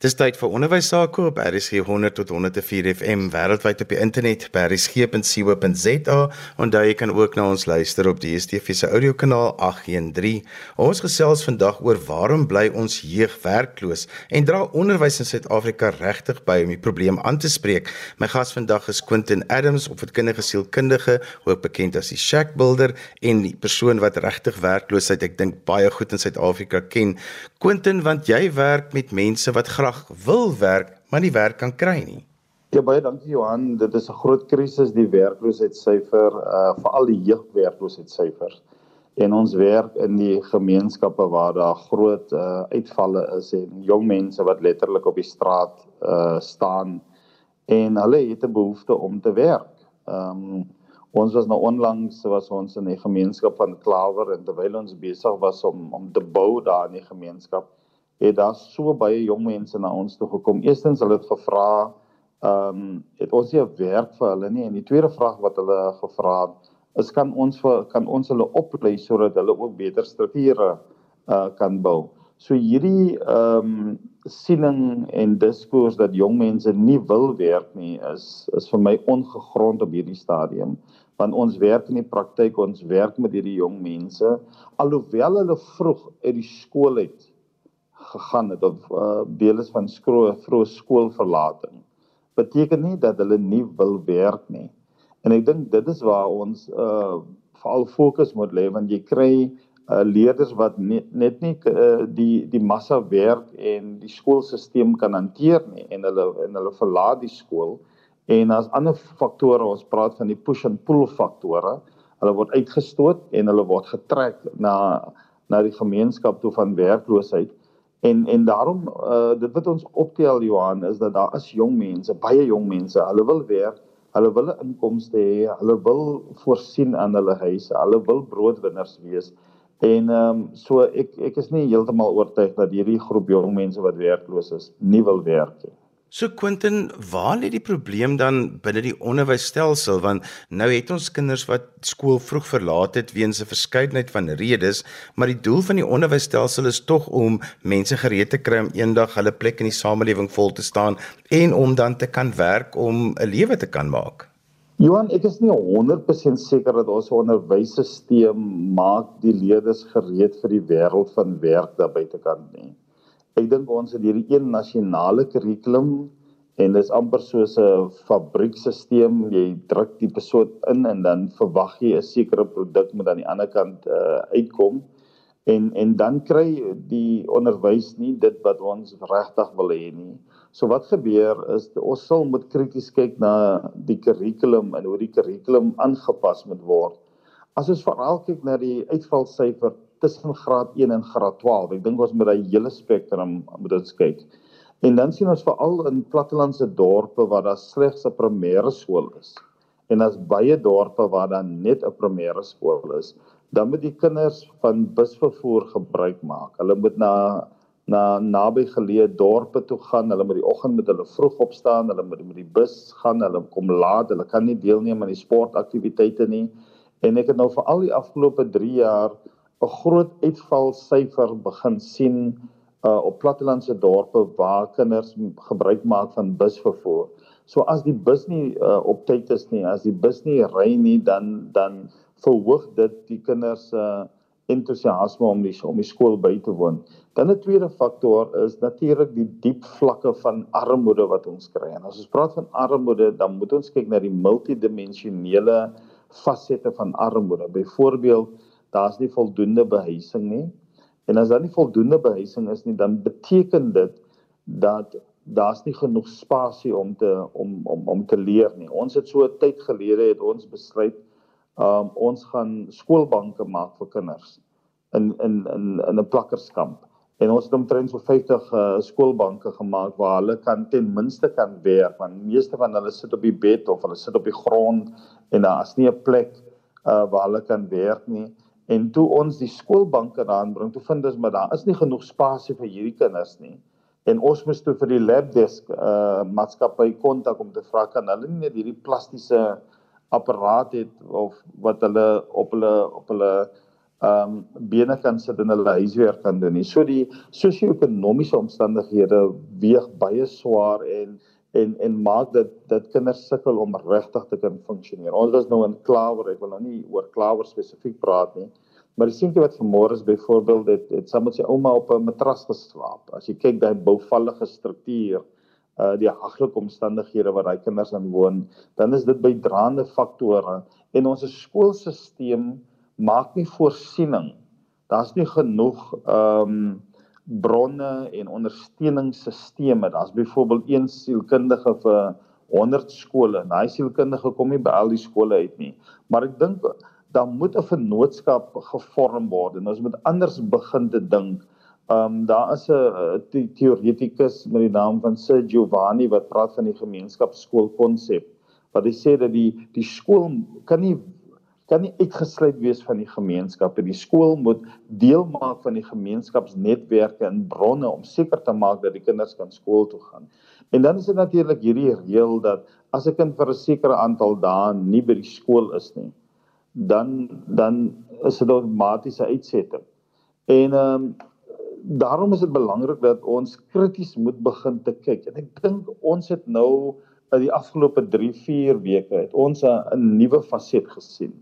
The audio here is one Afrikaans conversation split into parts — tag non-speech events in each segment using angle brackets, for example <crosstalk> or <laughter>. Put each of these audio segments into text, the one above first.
Dis tyd vir onderwys sake op RSG 100 tot 104 FM wêreldwyd op die internet by rsg.co.za daar jy kan ook na ons luister op die DSTV se audiokanaal 813. Ons gesels vandag oor waarom bly ons jeug werkloos en dra onderwys in Suid-Afrika regtig by om die probleem aan te spreek. My gas vandag is Quentin Adams, opvoedkundige sielkundige, ook bekend as die Shack Builder en die persoon wat regtig werkloosheid ek dink baie goed in Suid-Afrika ken. Quentin, want jy werk met mense wat graag wil werk, maar nie werk kan kry nie. Ja baie dankie Johan, dit is 'n groot krisis die werkloosheidsyfer, uh veral die jeugwerkloosheidsyfers. En ons werk in die gemeenskappe waar daar groot uh uitvalle is en jong mense wat letterlik op die straat uh staan en hulle het 'n behoefte om te werk. Ehm um, ons was nou onlangs was ons in 'n gemeenskap van Klawer en terwyl ons besig was om om te bou daar in die gemeenskap het daar so baie jong mense na ons toe gekom. Eerstens hulle het gevra, ehm, um, het ons nie werk vir hulle nie en die tweede vraag wat hulle gevra het, is kan ons vir kan ons hulle oplei sodat hulle ook beter strukture uh kan bou. So hierdie ehm um, siening en diskurs dat jong mense nie wil werk nie is is vir my ongegrond op hierdie stadium want ons werk in die praktyk ons werk met hierdie jong mense alhoewel hulle vroeg uit die skool uit gegaan het of uh, deel is van skool vroeg skoolverlating beteken nie dat hulle nie wil werk nie. En ek dink dit is waar ons uh veral fokus moet lê want jy kry uh leerders wat net net nie uh, die die massa werk en die skoolstelsel kan hanteer nie en hulle en hulle verlaat die skool. En as ander faktore ons praat van die push and pull faktore. Hulle word uitgestoot en hulle word getrek na na die gemeenskap toe van werkloosheid En en daarom uh dit wat ons optel Johan is dat daar is jong mense, baie jong mense, hulle wil werk, hulle wil inkomste hê, hulle wil voorsien aan hulle huise, hulle wil broodwinners wees. En ehm um, so ek ek is nie heeltemal oortuig dat hierdie groep jong mense wat werkloos is, nie wil werk nie. So Quentin, waar lê die probleem dan binne die onderwysstelsel want nou het ons kinders wat skool vroeg verlaat het weens 'n verskeidenheid van redes, maar die doel van die onderwysstelsel is tog om mense gereed te kry om eendag hulle plek in die samelewing vol te staan en om dan te kan werk om 'n lewe te kan maak. Johan, ek is nie 100% seker dat ons onderwysstelsel maak die leerders gereed vir die wêreld van werk daar buitekant nie. Ek dink ons het hierdie een nasionale kurrikulum en dit is amper soos 'n fabriekstelsel. Jy druk die persoon in en dan verwag jy 'n sekere produk moet aan die ander kant uh, uitkom. En en dan kry die onderwys nie dit wat ons regtig wil hê nie. So wat gebeur is ons sal moet krities kyk na die kurrikulum en hoe die kurrikulum aangepas moet word. As ons veral kyk na die uitvalsyfer tussen graad 1 en graad 12. Ek dink ons moet daai hele spektrum moet ons kyk. En dan sien ons veral in plattelandse dorpe waar daar slegs 'n primêre skool is en daar's baie dorpe waar daar net 'n primêre skool is, dan moet die kinders van busvervoer gebruik maak. Hulle moet na na naby geleë dorpe toe gaan. Hulle moet die oggend met hulle vroeg opstaan, hulle moet met die bus gaan, hulle kom laat, hulle kan nie deelneem aan die sportaktiwiteite nie. En ek het nou vir al die afgelope 3 jaar 'n groot uitvalsyfer begin sien uh op plattelandse dorpe waar kinders gebruik maak van busvervoer. So as die bus nie uh, op tyd is nie, as die bus nie ry nie, dan dan verhoog dit die kinders se uh, entoesiasme om die om die skool by te woon. Dan 'n tweede faktor is natuurlik die diep vlakke van armoede wat ons kry. En as ons praat van armoede, dan moet ons kyk na die multidimensionele fasette van armoede. Byvoorbeeld daar's nie voldoende behuising nie. En as daar nie voldoende behuising is nie, dan beteken dit dat daar's nie genoeg spasie om te om om om te leer nie. Ons het so 'n tyd gelede het ons besluit um ons gaan skoolbanke maak vir kinders in in in in 'n plakkerskamp. En ons het omtrent so 50 uh, skoolbanke gemaak waar hulle kan ten minste kan werk want meeste van hulle sit op die bed of hulle sit op die grond en daar is nie 'n plek uh, waar hulle kan werk nie. En toe ons die skoolbanke daarin bring, toe vind ons maar daar is nie genoeg spasie vir hierdie kinders nie. En ons moes toe vir die labdesk uh maatskappy kontak om te vra kan hulle nie net hierdie plastiese apparaat het of wat hulle op hulle op hulle ehm um, bene kan sit en hulle huiswerk kan doen nie. So die sosio-ekonomiese omstandighede weeg baie swaar en en en maak dit dat kinders sukkel om regtig te kan funksioneer. Ons was nou in Klawer, ek wil nou nie oor Klawer spesifiek praat nie. Maar die seentjie wat vanmôre is byvoorbeeld het het saam met sy ouma op 'n matras geslaap. As jy kyk daai bouvallige struktuur, uh die haglike omstandighede waar daai kinders in woon, dan is dit bydraende faktore en ons skoolstelsel maak nie voorsiening. Daar's nie genoeg ehm um, bronne en ondersteuningsstelsels. Daar's byvoorbeeld een sielkundige vir 100 skole. Daai sielkundige kom nie by al die skole uit nie. Maar ek dink dan moet 'n vennootskap gevorm word en ons moet anders begin te dink. Ehm um, daar is 'n teoretikus met die naam van Sir Giovanni wat praat van die gemeenskapskool konsep. Wat hy sê dat die die skool kan nie kan nie uitgesluit wees van die gemeenskap. Die skool moet deel maak van die gemeenskapsnetwerke en bronne om seker te maak dat die kinders kan skool toe gaan. En dan is dit natuurlik hierdie reël dat as 'n kind vir 'n sekere aantal dae nie by die skool is nie, dan dan is dit 'n outomatiese uitsetting. En ehm um, daarom is dit belangrik dat ons krities moet begin te kyk. En ek dink ons het nou die afgelope 3-4 weke het ons 'n nuwe faset gesien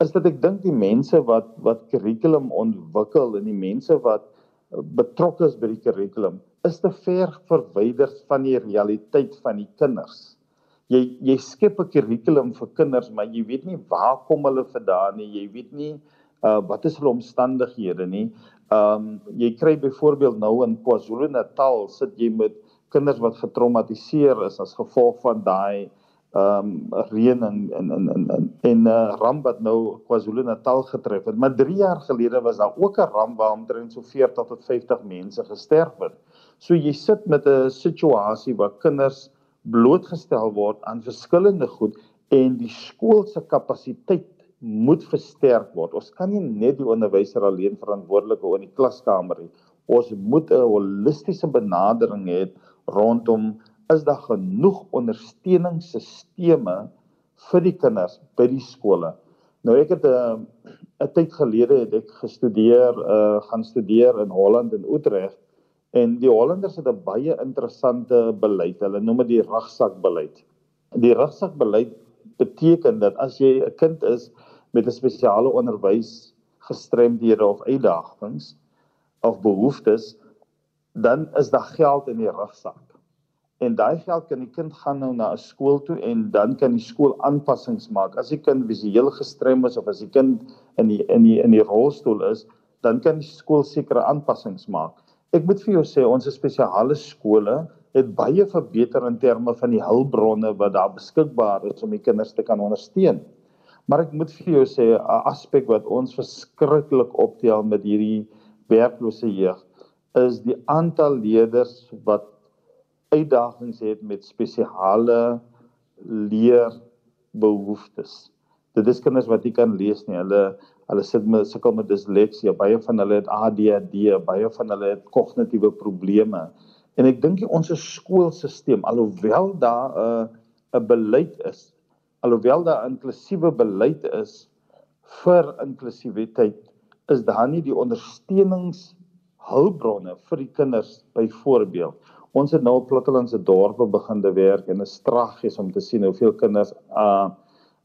is dat ek dink die mense wat wat kurrikulum ontwikkel en die mense wat betrokke is by die kurrikulum is te ver verwyder van die realiteit van die kinders. Jy jy skep 'n kurrikulum vir kinders, maar jy weet nie waar kom hulle vandaan nie. Jy weet nie uh wat is hulle omstandighede nie. Um jy kry byvoorbeeld nou in KwaZulu-Natal sit jy met kinders wat getraumatiseer is as gevolg van daai ehm um, reën in in in in in en 'n uh, ramp wat nou KwaZulu-Natal getref het. Maar 3 jaar gelede was daar ook 'n ramp waar omtrent so 40 tot 50 mense gesterf het. So jy sit met 'n situasie waar kinders blootgestel word aan verskillende goed en die skool se kapasiteit moet versterk word. Ons kan nie net die onderwyser alleen verantwoordelik hou in die klaskamer nie. Ons moet 'n holistiese benadering hê rondom is daar genoeg ondersteuningsstelsels vir die kinders by die skole. Nou ek het 'n uh, 'n tyd gelede het ek gestudeer, uh gaan studeer in Holland en Utrecht en die Hollanders het 'n baie interessante beleid. Hulle noem dit die rugzakbeleid. Die rugzakbeleid beteken dat as jy 'n kind is met 'n spesiale onderwys gestremdhede of uitdagings of behoeftes, dan is daar geld in die rugsak en daai geld kan die kind gaan nou na 'n skool toe en dan kan die skool aanpassings maak. As die kind visueel gestrem is of as die kind in die in die in die rolstoel is, dan kan die skool sekere aanpassings maak. Ek moet vir jou sê ons spesiale skole het baie verbeter in terme van die hulpbronne wat daar beskikbaar is om die kinders te kan ondersteun. Maar ek moet vir jou sê 'n aspek wat ons verskriklik optel met hierdie werklose jeug is die aantal leerders wat uitdagings het met spesiale leerbehoeftes. Dit is kinders wat nie kan lees nie. Hulle hulle sit met sukkel met disleksie. Baie van hulle het ADHD, baie van hulle het kognitiewe probleme. En ek dink ons skoolstelsel alhoewel daar 'n uh, 'n beleid is, alhoewel daar inklusiewe beleid is vir inklusiwiteit, is daar nie die ondersteuningshulpbronne vir die kinders byvoorbeeld Ons het nou op plattelandse dorpe begin te werk en 'n strategie om te sien hoeveel kinders uh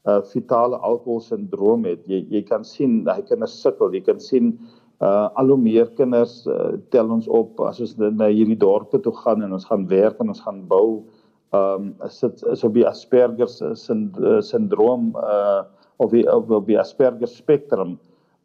uh fetale alkoholsindroom het. Jy jy kan sien daai kinders sukkel. Jy kan sien uh al hoe meer kinders uh, tel ons op as ons na hierdie dorpe toe gaan en ons gaan werk en ons gaan bou. Um is dit is op die Asperger syndroom uh of die of die Asperger spektrum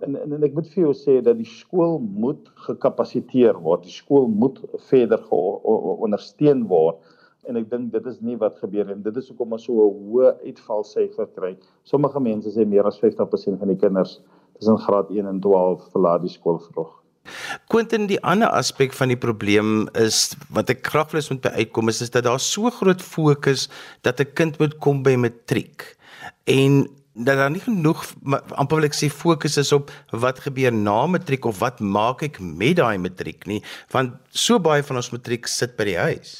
en, en en ek moet vir jou sê dat die skool moet gekapasiteer word. Die skool moet verder ondersteun word en ek dink dit is nie wat gebeur en dit is hoekom ons so 'n hoë uitvalsyfer kry. Sommige mense sê meer as 50% van die kinders tussen graad 1 en 12 verlaat die skool vroeg. Quentin die ander aspek van die probleem is wat ek graag wil hê moet uitkom is, is dat daar so groot fokus dat 'n kind moet kom by matriek. En dat daar nie genoeg amper wil ek sê fokus is op wat gebeur na matriek of wat maak ek met daai matriek nie want so baie van ons matriek sit by die huis.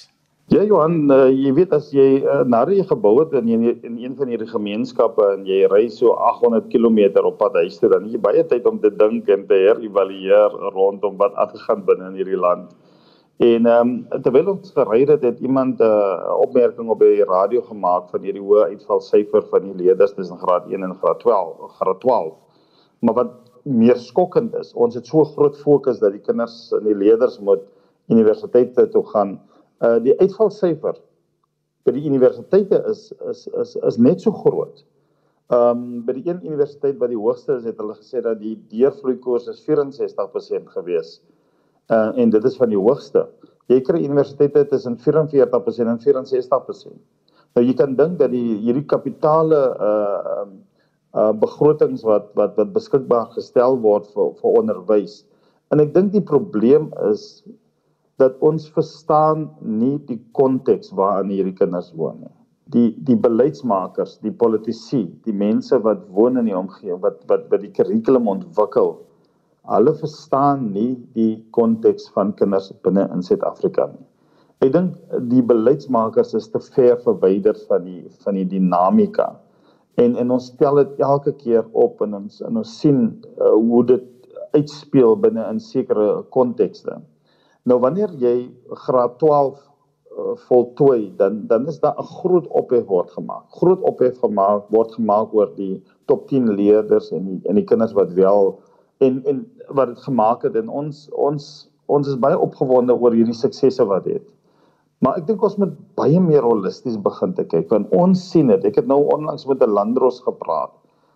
Ja Johan, uh, jy weet as jy uh, na die gebou het in een, in een van hierdie gemeenskappe en jy ry so 800 km op pad huis toe, dan jy baie tyd om te dink en te herëvalueer rondom wat aangegaan binne in hierdie land. En ehm um, terwyl ons gery het, het iemand 'n uh, opmerking op die radio gemaak van hierdie hoë uitvalsyfer van die leerders tussen graad 1 en graad 12, graad 12. Maar wat meer skokkend is, ons het so groot fokus dat die kinders en die leerders moet universiteite toe gaan uh die uitvalsyfer by die universiteite is is is is net so groot. Um by die een universiteit wat die hoogste is, het hulle gesê dat die deurvloei koers is 64% gewees. Uh en dit is van die hoogste. Jy kry universiteite tussen 44% en 64%. Nou jy kan dink dat die hierdie kapitale uh um uh begrotings wat wat wat beskikbaar gestel word vir vir onderwys. En ek dink die probleem is dat ons verstaan nie die konteks waarin hierdie kinders woon nie. Die die beleidsmakers, die politici, die mense wat woon in die omgewing wat wat wat die kurrikulum ontwikkel, hulle verstaan nie die konteks van kinders binne in Suid-Afrika nie. Ek dink die beleidsmakers is te ver verwyder van die van die dinamika. En en ons stel dit elke keer op en ons en ons sien uh, hoe dit uitspeel binne in sekere kontekste. Nou wanneer jy graad 12 uh, voltooi, dan dan is daar 'n groot ophef word gemaak. Groot ophef gemaak word gemaak oor die top 10 leerders en die en die kinders wat wel en en wat dit gemaak het en ons ons ons is baie opgewonde oor hierdie suksesse wat dit het. Maar ek dink ons moet baie meer holisties begin te kyk want ons sien dit. Ek het nou onlangs met 'n landros gepraat.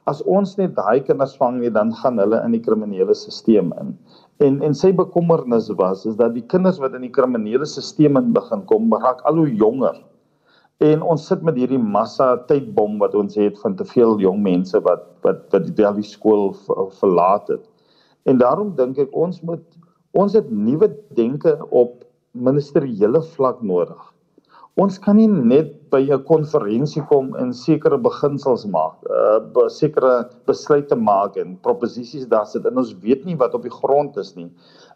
As ons net daai kinders vang nie, dan gaan hulle in die kriminele stelsel in. En en sy bekommernis was is dat die kinders wat in die kriminele stelsel in begin kom, raak al hoe jonger. En ons sit met hierdie massa tydbom wat ons het van te veel jong mense wat wat wat die Delhi skool verlaat het. En daarom dink ek ons moet ons het nuwe denke op ministeriële vlak nodig. Ons kan nie net by 'n konferensie kom en sekere beginsels maak, uh sekere besluite maak en proposisies daar sit en ons weet nie wat op die grond is nie.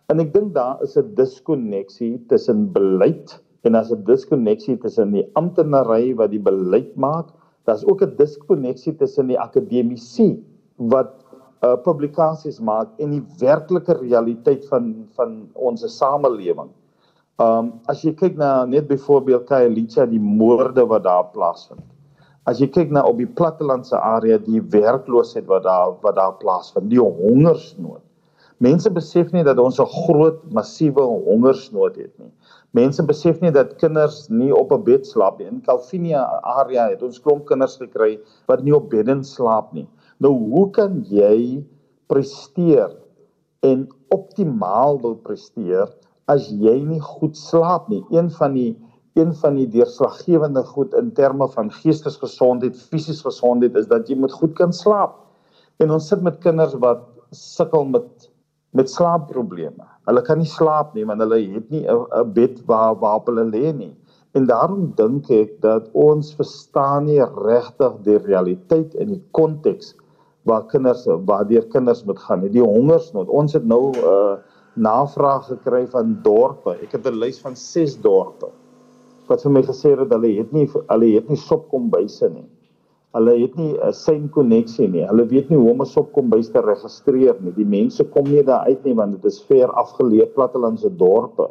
En ek dink daar is 'n diskonneksie tussen beleid en as 'n diskonneksie tussen die amptenary wat die beleid maak, daar's ook 'n diskonneksie tussen die akademici wat uh publikasies maak en die werklike realiteit van van ons samelewing. Um as jy kyk na net byvoorbeeld Khayelitsha die moorde wat daar plaasvind. As jy kyk na op die plattelandse area die werkloosheid wat daar wat daar plaasvind, die hongersnood. Mense besef nie dat ons 'n groot massiewe hongersnood het nie. Mense besef nie dat kinders nie op 'n bed slaap nie. In Calvinia area het ons klomp kinders gekry wat nie op beddens slaap nie. Nou hoe kan jy presteer en optimaal wil presteer as jy nie goed slaap nie. Een van die een van die deurslaggewende goed in terme van geestesgesondheid, fisiese gesondheid is dat jy moet goed kan slaap. En ons sit met kinders wat sukkel met met slaapprobleme. Hulle kan nie slaap nie want hulle het nie 'n bed waar waarop hulle lê nie. En daarom dink ek dat ons verstaan nie regtig die realiteit en die konteks waar kinders waar deur kinders moet gaan nie. Die hongersnood. Ons het nou 'n uh, navraag gekry van dorpe. Ek het 'n lys van 6 dorpe wat vir my gesê het hulle het nie hulle het nie sopkombuise nie. Hulle het nie 'n sein koneksie nie. Hulle weet nie hoe om 'n sopkombuis te registreer nie. Die mense kom nie daar uit nie want dit is ver afgeleë plattelandse dorpe.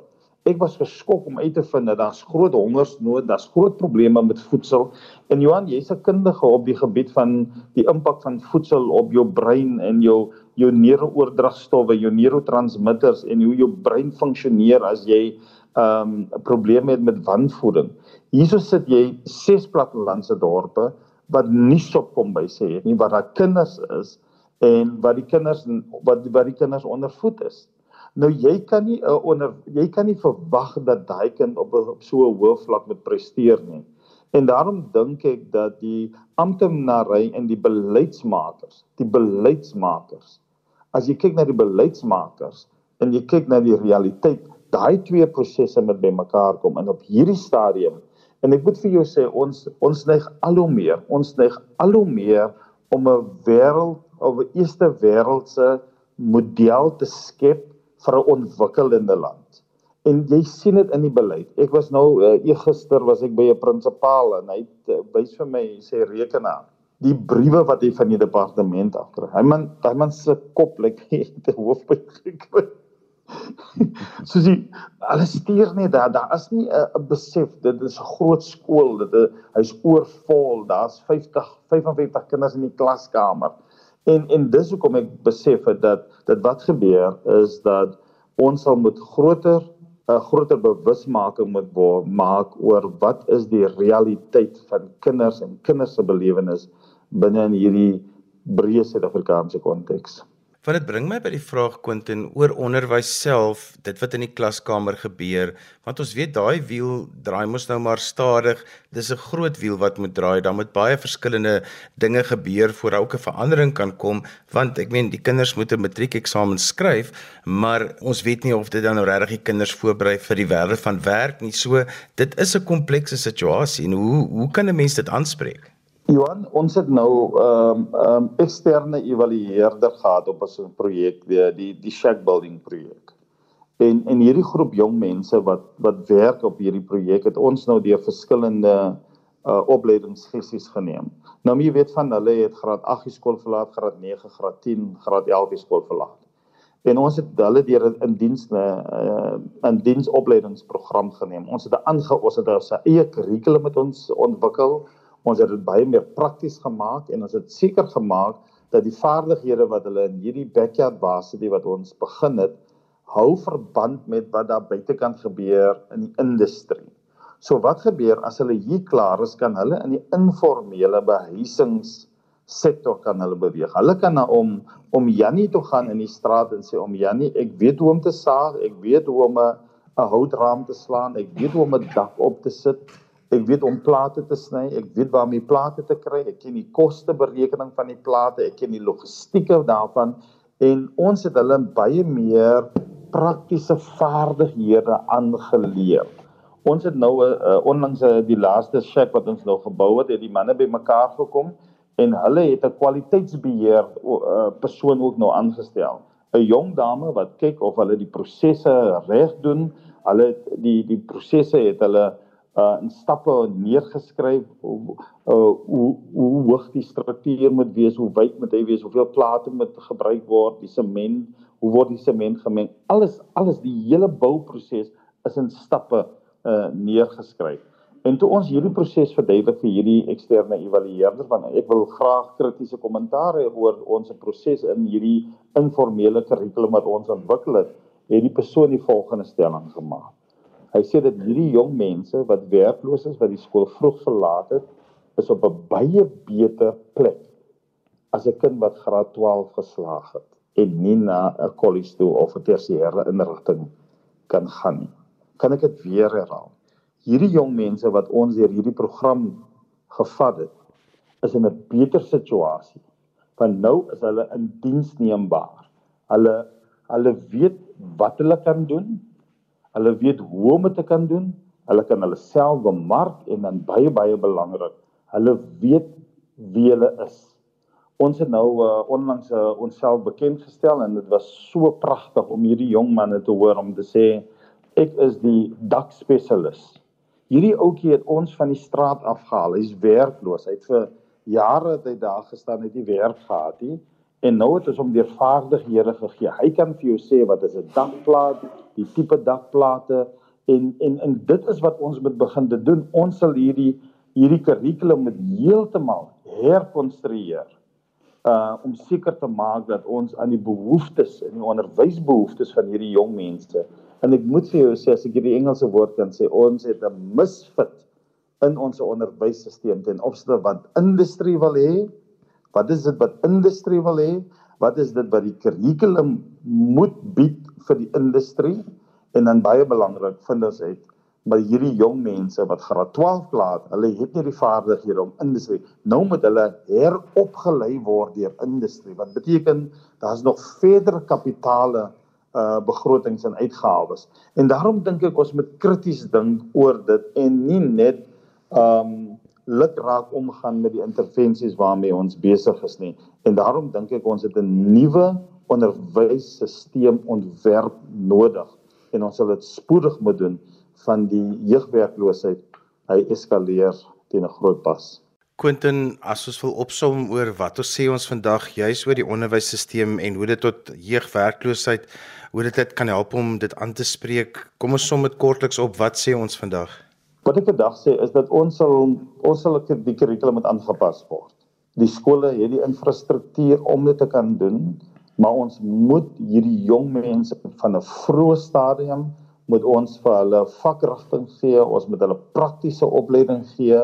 Ek was geskok om uit te vind dat daar's groot hongersnood, daar's groot probleme met voedsel. En Johan, jy's 'n kundige op die gebied van die impak van voedsel op jou brein en jou jou neurooordragstowwe, jou neurotransmitters en hoe jou brein funksioneer as jy ehm, 'n um, probleem het met wanvoeding. Hierso sit jy ses plattelandse dorpe wat nie sop kom by sê nie, waar daar kinders is en wat die kinders wat wat die kinders ondervoed is. Nou jy kan nie uh, onder jy kan nie verwag dat daai kind op, op so 'n hoë vlak moet presteer nie. En daarom dink ek dat die amptenary en die beleidsmakers, die beleidsmakers as jy kyk na die beleidsmakers en jy kyk na die realiteit, daai twee prosesse moet bymekaar kom en op hierdie stadium en ek moet vir jou sê ons ons neig al hoe meer, ons neig al hoe meer om 'n wêreld of 'n eerste wêreldse model te skep vir 'n ontwikkelende land. En jy sien dit in die beleid. Ek was nou uh, gister was ek by 'n prinsipaal en hy het uh, wys vir my sê rekenaar die briewe wat hy van die departement afkry. Hy man, hy man se kop lyk <laughs> like, te hoofpyn gekry <laughs> soos jy alles stuur net daar daar is nie 'n besef dit is 'n groot skool dit hy's oorvol daar's 50 55 kinders in die klaskamer en en dis hoekom ek besef het dat dat wat gebeur is dat ons sal moet groter 'n groter bewusmaking moet maak oor wat is die realiteit van kinders en kinders se belewenis binne in hierdie breë Suid-Afrikaanse konteks. Want dit bring my by die vraag Quentin oor onderwys self, dit wat in die klaskamer gebeur, want ons weet daai wiel draai mos nou maar stadig. Dis 'n groot wiel wat moet draai. Daar moet baie verskillende dinge gebeur voor daar ook 'n verandering kan kom, want ek meen die kinders moet 'n matriekeksamen skryf, maar ons weet nie of dit dan nou regtig die kinders voorberei vir die wêreld van werk nie. So dit is 'n komplekse situasie en hoe hoe kan 'n mens dit aanspreek? Johan, ons het nou 'n um, um, eksterne evalueerder gehad op 'n projek, die die die shack building projek. En en hierdie groep jong mense wat wat werk op hierdie projek het ons nou deur verskillende uh opleidingssessies geneem. Nou jy weet van hulle het graad 8 skool verlaat, graad 9, graad 10, graad 11 skool verlaat. En ons het hulle deur in diens 'n uh, in diensopleidingsprogram geneem. Ons het 'n aange ons het 'n eie kurrikulum met ons ontwikkel Ons het dit baie meer prakties gemaak en ons het seker gemaak dat die vaardighede wat hulle in hierdie backyard varsity wat ons begin het, hou verband met wat daar buitekant gebeur in die industrie. So wat gebeur as hulle hier klaar is, kan hulle in die informele behuisingssektor kan hulle beweeg. Hulle kan na om om Jannie toe gaan in die straat en sê om Jannie, ek weet hoe om te saag, ek weet hoe om 'n 'n houtraam te slaan, ek weet hoe om 'n dak op te sit. Ek weet om plate te sny, ek weet waar om die plate te kry, ek ken die kosteberekening van die plate, ek ken die logistieke daarvan en ons het hulle baie meer praktiese vaardighede aangeleer. Ons het nou 'n uh, eh, eh, onlangs uh, die laaste shack wat ons nou gebou het, het die manne bymekaar gekom en hulle het 'n kwaliteitsbeheer uh, persoon ook nou aangestel. 'n Jong dame wat kyk of hulle die prosesse reg doen. Hulle die die prosesse het hulle uh in stappe neergeskryf hoe uh, hoe hoe hoog die struktuur moet wees, hoe wyd moet hy wees, hoeveel plate moet gebruik word, die sement, hoe word die sement gemeng? Alles alles die hele bouproses is in stappe uh neergeskryf. En toe ons hierdie proses verduidelik vir hierdie eksterne evalueerders want ek wil graag kritiese kommentaar oor ons proses in hierdie informele kurrikulum wat ons ontwikkel het, het die persoon die volgende stelling gemaak. Hy sê dat hierdie jong mense wat werkloos is wat die skool vroeg verlaat het, is op 'n baie beter plek as 'n kind wat graad 12 geslaag het en nie na 'n kollege toe of 'n tersiêre inrigting kan gaan nie. Kan ek dit weer herhaal? Hierdie jong mense wat ons deur hierdie program gevat het, is in 'n beter situasie. Want nou is hulle in diensneembaar. Hulle hulle weet wat hulle kan doen Hulle weet hoe om dit te kan doen. Hulle kan hulle self bemark en dan baie baie belangrik, hulle weet wie hulle is. Ons het nou uh, onlangs uh, onsself bekend gestel en dit was so pragtig om hierdie jong manne te hoor om te sê ek is die dakspesialis. Hierdie ouetjie het ons van die straat afgehaal. Hy's werkloos. Hy het vir jare het hy daar gestaan, het nie werk gehad nie. En nou het ons hom deur vaardighede gegee. Hy kan vir jou sê wat is 'n dakplaat, die tipe dakplate en en en dit is wat ons moet begin te doen. Ons sal hierdie hierdie kurrikulum met heeltemal herkonstrueer uh om seker te maak dat ons aan die behoeftes en die onderwysbehoeftes van hierdie jong mense en ek moet vir jou sê as ek hierdie Engelse woord kan sê ons het 'n misfit in ons onderwysstelsel ten opsigte wat industrie wil hê Wat is dit wat industrie wil hê? Wat is dit wat die kurrikulum moet bied vir die industrie? En dan baie belangrik vind ons uit by hierdie jong mense wat graad 12 klaar, hulle het nie die vaardighede om industrie. Nou moet hulle heropgelei word deur industrie. Wat beteken daar's nog verdere kapitale uh begrotings en uitgawes. En daarom dink ek ons moet krities dink oor dit en nie net um lukraak omgaan met die intervensies waarmee ons besig is nie. En daarom dink ek ons het 'n nuwe onderwysstelsel ontwerp nodig en ons sal dit spoedig moet doen van die jeugwerkloosheid hy eskaleer teen 'n groot pas. Quentin, as ons wil opsom oor wat ons sê ons vandag juis oor die onderwysstelsel en hoe dit tot jeugwerkloosheid, hoe dit dit kan help om dit aan te spreek. Kom ons som dit kortliks op. Wat sê ons vandag? Wat ek vandag sê is dat ons sal ons sal die kurrikulum moet aangepas word. Die skole het die infrastruktuur om dit te kan doen, maar ons moet hierdie jong mense van 'n vroeë stadium moet ons vir hulle vakrigting gee, ons moet hulle praktiese opleiding gee,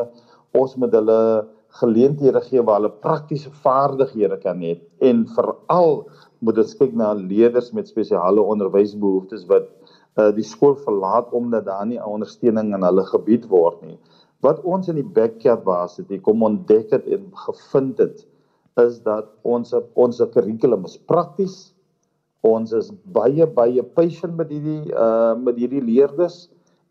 ons moet hulle geleenthede gee waar hulle praktiese vaardighede kan hê en veral moet ons kyk na leerders met spesiale onderwysbehoeftes wat uh, die skool verlaat omdat daar nie ondersteuning in hulle gebied word nie. Wat ons in die backyard varsity kom ontdek het en gevind het is dat ons ons kurrikulum is prakties ons is baie baie patient met hierdie uh met hierdie leerders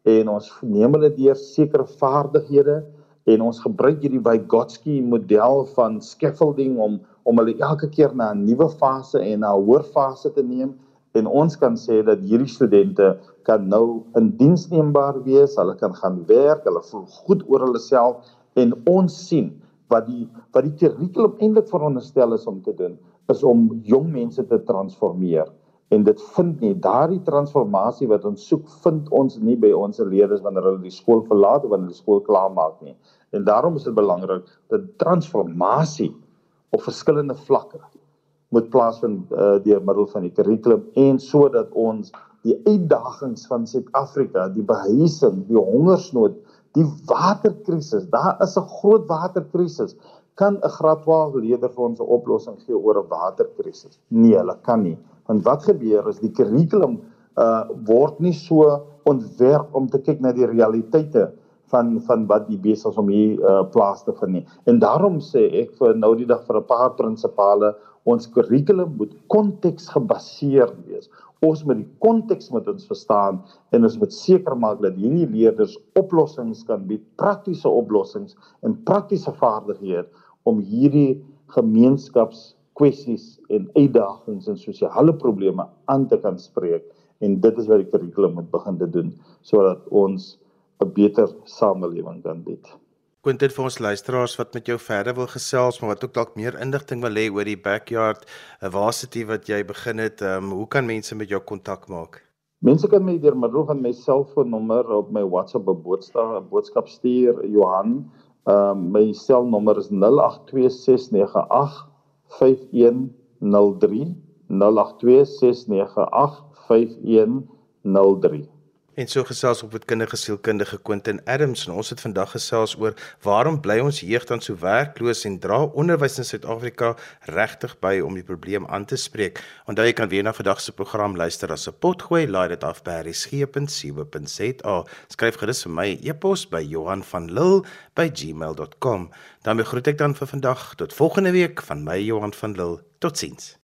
en ons neem hulle deur sekere vaardighede en ons gebruik hierdie Vygotsky model van scaffolding om om hulle elke keer na 'n nuwe fase en na 'n hoër fase te neem en ons kan sê dat hierdie studente kan nou in diensneembaar wees, hulle kan gaan werk, hulle voel goed oor hulle self. En ons sien wat die wat die kurrikulum eintlik veronderstel is om te doen is om jong mense te transformeer. En dit vind nie daardie transformasie wat ons soek vind ons nie by ons leerders wanneer hulle die skool verlaat of wanneer hulle skool klaar maak nie. En daarom is dit belangrik dat transformasie op verskillende vlakke moet plaasvind uh, deur middel van die kurrikulum en sodat ons die uitdagings van Suid-Afrika die behuising die hongersnood die waterkrisis daar is 'n groot waterkrisis kan 'n graad 12 leerder vir ons 'n oplossing gee oor 'n waterkrisis? Nee, hulle kan nie. Want wat gebeur is die kurrikulum uh word nie so ontwerp om te kyk na die realiteite van van wat die besig is om hier uh plaas te vind nie. En daarom sê ek vir nou die dag vir 'n paar prinsipale ons kurrikulum moet konteksgebaseerd wees. Ons moet die konteks met ons verstaan en ons moet seker maak dat hierdie leerders oplossings kan bied, praktiese oplossings en praktiese vaardighede om hierdie gemeenskapskwessies en uitdagings en sosiale probleme aan te kan spreek en dit is wat die kurrikulum moet begin te doen sodat ons 'n beter samelewing kan bied. Quentin vir ons luisteraars wat met jou verder wil gesels maar wat ook dalk meer inligting wil hê oor die backyard varsity wat jy begin het, um, hoe kan mense met jou kontak maak? Mense kan my deur middel van my selfoonnommer op my WhatsApp 'n boodskap 'n boodskap stuur Johan Ehm uh, my selnommer is 0826985103 0826985103 En so gesels op met kinderlike sielkundige Quentin Adams en ons het vandag gesels oor waarom bly ons jeug dan so werkloos en dra onderwys in Suid-Afrika regtig by om die probleem aan te spreek. Onthou jy kan weer na vandag se program luister as 'n potgooi, laai dit af by resgep.co.za. Skryf gerus vir my e-pos by Johan van Lille by gmail.com. Dan groet ek dan vir vandag tot volgende week van my Johan van Lille. Totsiens.